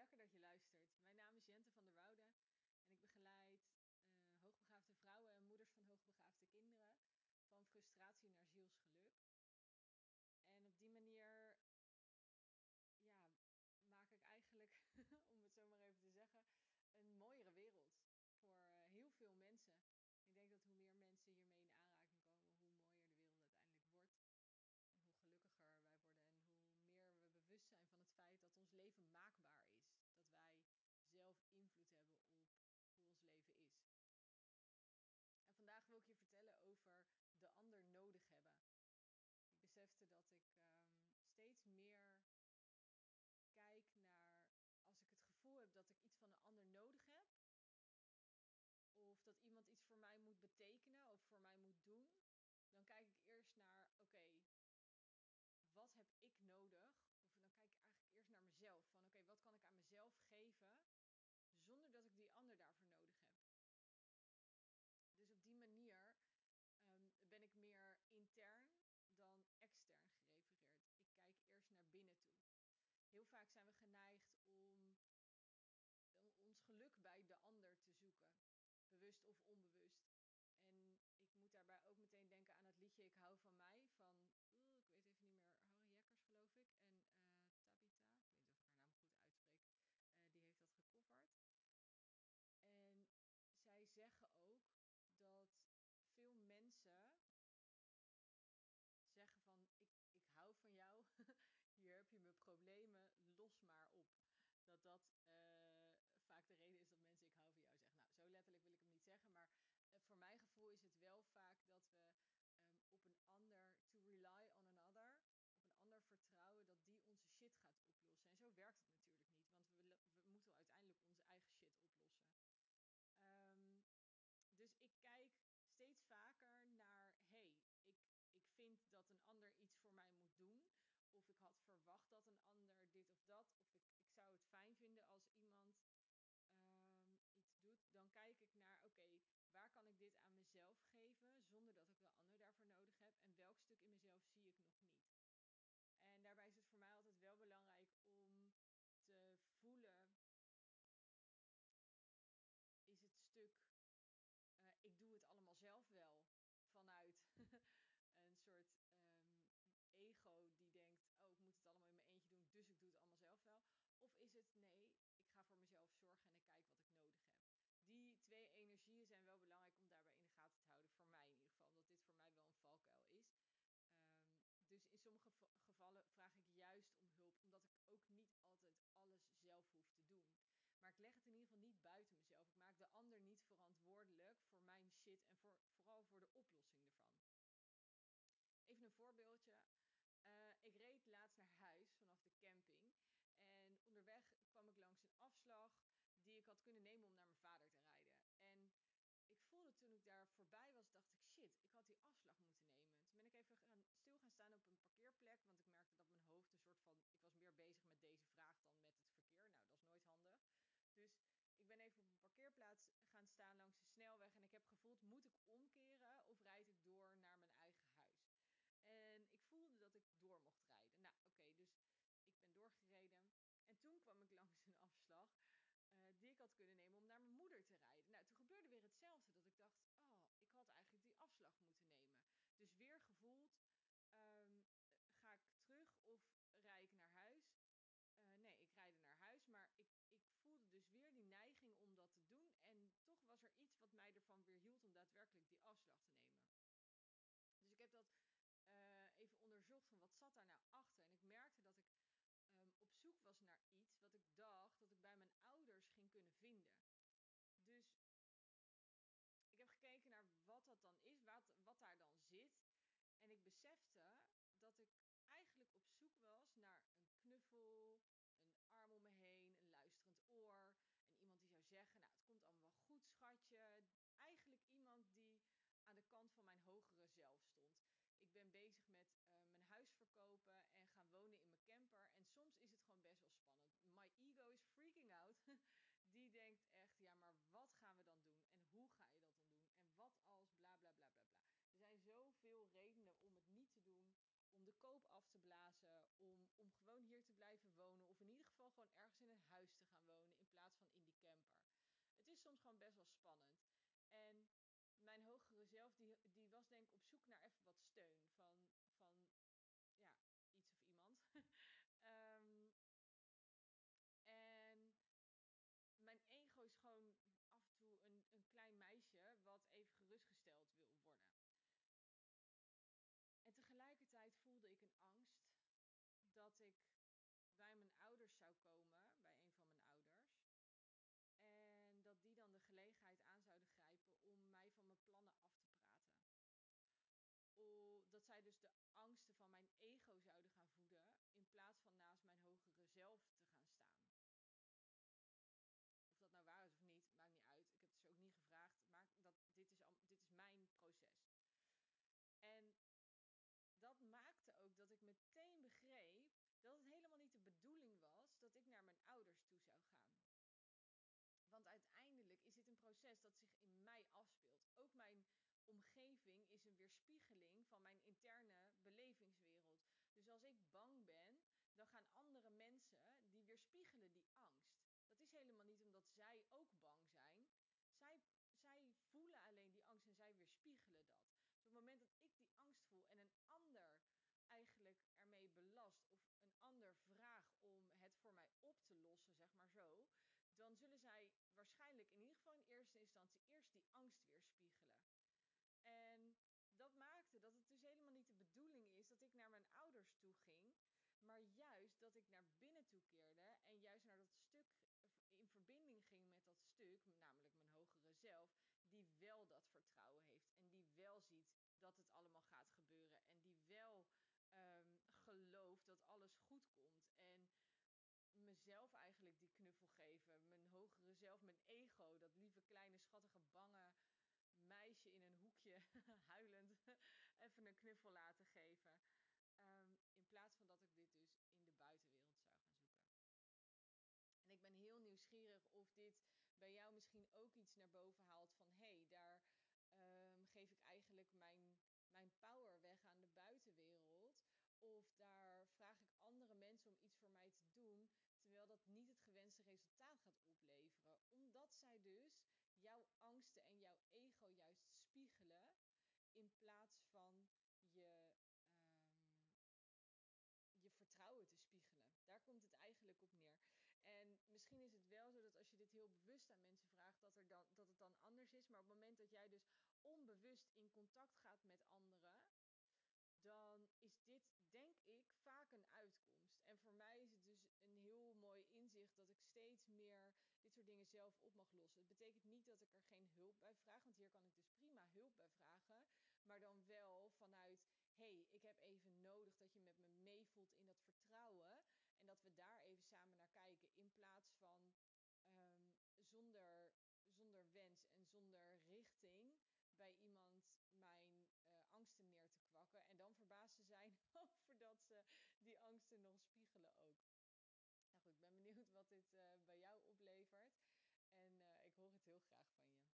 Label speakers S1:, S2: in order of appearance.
S1: Lekker dat je luistert. Mijn naam is Jente van der Woude en ik begeleid uh, hoogbegaafde vrouwen en moeders van hoogbegaafde kinderen van frustratie naar zielsgeluk. En op die manier ja, maak ik eigenlijk, om het zo maar even te zeggen, een mooiere wereld voor uh, heel veel mensen. Ik denk dat hoe meer mensen hiermee in aanraking komen, hoe mooier de wereld uiteindelijk wordt. En hoe gelukkiger wij worden en hoe meer we bewust zijn van het feit dat ons leven maakbaar is. Dat wij zelf invloed hebben op hoe ons leven is. En vandaag wil ik je vertellen over de ander nodig hebben. Ik besefte dat ik um, meer kijk naar als ik het gevoel heb dat ik iets van een ander nodig heb. Of dat iemand iets voor mij moet betekenen of voor mij moet doen. Dan kijk ik eerst naar, oké, wat heb ik nodig? Of dan kijk ik eigenlijk eerst naar mezelf. Van oké, wat kan ik aan mezelf geven zonder dat ik die ander daarvoor nodig heb? Dus op die manier um, ben ik meer intern dan extern gerefereerd. Ik kijk eerst naar binnen toe. Heel vaak zijn we geneigd om ons geluk bij de ander te zoeken, bewust of onbewust. En ik moet daarbij ook meteen denken aan het liedje Ik hou van mij van, uh, ik weet even niet meer, Harry Jekkers geloof ik. En uh, Tabita, ik weet niet of ik haar naam goed uitspreek, uh, die heeft dat gecoverd. En zij zeggen ook dat veel mensen zeggen van, ik, ik hou van jou, hier heb je mijn problemen, los maar op. Dat dat uh, vaak de reden is dat mensen ik hou van jou zeggen. Nou, zo letterlijk wil ik hem niet zeggen, maar uh, voor mijn gevoel is het wel vaak dat we um, op een ander, to rely on another, op een ander vertrouwen dat die onze shit gaat oplossen. En zo werkt het natuurlijk niet, want we, we moeten uiteindelijk onze eigen shit oplossen. Um, dus ik kijk steeds vaker naar, hey, ik, ik vind dat een ander iets voor mij moet doen. Of ik had verwacht dat een ander dit of dat ik, ik zou het fijn vinden als iemand um, iets doet. Dan kijk ik naar, oké, okay, waar kan ik dit aan mezelf geven zonder dat ik de ander daarvoor nodig heb? En welk stuk in mezelf zie ik nog niet? En daarbij is het voor mij altijd wel belangrijk om te voelen, is het stuk, uh, ik doe het allemaal zelf wel, vanuit een soort um, ego die denkt, oh ik moet het allemaal in mijn eentje doen, dus ik doe het allemaal zelf wel. Of is het, nee, ik ga voor mezelf zorgen en ik kijk wat ik nodig heb. Die twee energieën zijn wel belangrijk om daarbij in de gaten te houden, voor mij in ieder geval, omdat dit voor mij wel een valkuil is. Um, dus in sommige gevallen vraag ik juist om hulp, omdat ik ook niet altijd alles zelf hoef te doen. Maar ik leg het in ieder geval buiten mezelf. Ik maak de ander niet verantwoordelijk voor mijn shit en voor, vooral voor de oplossing ervan. Even een voorbeeldje. Uh, ik reed laatst naar huis vanaf de camping. En onderweg kwam ik langs een afslag die ik had kunnen nemen om naar mijn vader te rijden. En ik voelde toen ik daar voorbij was, dacht ik, shit, ik had die afslag moeten nemen. Toen ben ik even gaan, stil gaan staan op een parkeerplek, want ik merkte dat mijn hoofd een soort van, ik was meer bezig met deze vraag dan met het verkeer. Nou, dat is nooit handig. Dus ik ben even op een parkeerplaats gaan staan langs de snelweg moet ik omkeren of rijd ik door naar mijn eigen huis? En ik voelde dat ik door mocht rijden. Nou, oké, dus ik ben doorgereden. En toen kwam ik langs een afslag uh, die ik had kunnen nemen om naar mijn moeder te rijden. Nou, toen gebeurde weer hetzelfde. Dat ik dacht, oh, ik had eigenlijk die afslag moeten nemen. Dus weer gevoeld, um, ga ik terug of rijd ik naar huis? Uh, nee, ik rijd naar huis, maar ik, ik voelde dus weer die neiging om dat te doen. En toch was er iets wat mij ervan weer hield om daadwerkelijk die afslag te nemen. Dus ik heb dat uh, even onderzocht van wat zat daar nou achter. En ik merkte dat ik um, op zoek was naar iets wat ik dacht dat ik bij mijn ouders ging kunnen vinden. Dus ik heb gekeken naar wat dat dan is, wat, wat daar dan zit. En ik besefte dat ik eigenlijk op zoek was naar een knuffel, een arm om me heen, een luisterend oor. En iemand die zou zeggen, nou het komt allemaal wel goed schatje. Eigenlijk iemand die aan de van mijn hogere zelf stond. Ik ben bezig met uh, mijn huis verkopen en gaan wonen in mijn camper. En soms is het gewoon best wel spannend. My ego is freaking out. Die denkt echt, ja, maar wat gaan we dan doen? En hoe ga je dat dan doen? En wat als bla bla bla bla bla. Er zijn zoveel redenen om het niet te doen. Om de koop af te blazen om, om gewoon hier te blijven wonen. Of in ieder geval gewoon ergens in een huis te gaan wonen in plaats van in die camper. Het is soms gewoon best wel spannend. En mijn hogere zelf, die, die was denk ik op zoek naar even wat steun van, ja, iets of iemand. um, en mijn ego is gewoon af en toe een, een klein meisje wat even gerustgesteld wil worden. En tegelijkertijd voelde ik een angst dat ik bij mijn ouders zou komen, bij een van mijn ouders. En dat die dan de gelegenheid aan zouden grijpen om mij van mijn plannen af te praten. O, dat zij dus de angsten van mijn ego zouden gaan voeden, in plaats van naast mijn hogere zelf te gaan staan. Of dat nou waar is of niet, maakt niet uit. Ik heb het ze ook niet gevraagd, maar dat, dit, is, dit is mijn proces. En dat maakte ook dat ik meteen begreep dat het helemaal niet de bedoeling was dat ik naar mijn ouders toe zou gaan. Want uiteindelijk is dit een proces dat zich in mij afspeelt. Ook mijn omgeving is een weerspiegeling van mijn interne belevingswereld. Dus als ik bang ben, dan gaan andere mensen die weerspiegelen die angst. Dat is helemaal niet omdat zij ook bang zijn. Zij, zij voelen alleen die angst en zij weerspiegelen dat. Op het moment dat ik die angst voel en een ander eigenlijk ermee belast of een ander vraag om het voor mij op te lossen, zeg maar zo, dan zullen zij waarschijnlijk in ieder geval in eerste instantie eerst die angst weerspiegelen. En dat maakte dat het dus helemaal niet de bedoeling is dat ik naar mijn ouders toe ging, maar juist dat ik naar binnen toe keerde en juist naar dat stuk in verbinding ging met dat stuk, namelijk mijn hogere zelf, die wel dat vertrouwen heeft en die wel ziet dat het allemaal gaat gebeuren en die wel um, gelooft dat alles goed komt en mezelf eigenlijk die knuffel geven, mijn hogere zelf, mijn ego, dat lieve kleine schattige bange meisje in een hoekje huilend even een knuffel laten geven. Um, in plaats van dat ik dit dus in de buitenwereld zou gaan zoeken. En ik ben heel nieuwsgierig of dit bij jou misschien ook iets naar boven haalt van hé, hey, daar um, geef ik eigenlijk mijn, mijn power weg aan de buitenwereld. Of daar vraag ik andere mensen om iets voor mij te doen, terwijl dat niet het gewenste resultaat gaat opleveren. Omdat zij dus jouw angsten en jouw ego juist spiegelen, in plaats van je je vertrouwen te spiegelen. Daar komt het eigenlijk op neer. En misschien is het wel zo dat als je dit heel bewust aan mensen vraagt, dat, er dan, dat het dan anders is. Maar op het moment dat jij dus onbewust in contact gaat met anderen, dan is dit, denk ik, vaak een uitkomst. En voor mij is het dus een heel mooi inzicht dat ik steeds meer dit soort dingen zelf op mag lossen. Het betekent niet dat ik er geen hulp bij vraag, want hier kan ik dus prima hulp bij vragen. Maar dan wel vanuit, hé, hey, ik heb even nodig dat je met me meevoelt in dat vertrouwen. Dat we daar even samen naar kijken. In plaats van um, zonder, zonder wens en zonder richting bij iemand mijn uh, angsten neer te kwakken. En dan verbaasd te zijn over dat ze die angsten nog spiegelen ook. Nou ik ben benieuwd wat dit uh, bij jou oplevert. En uh, ik hoor het heel graag van je.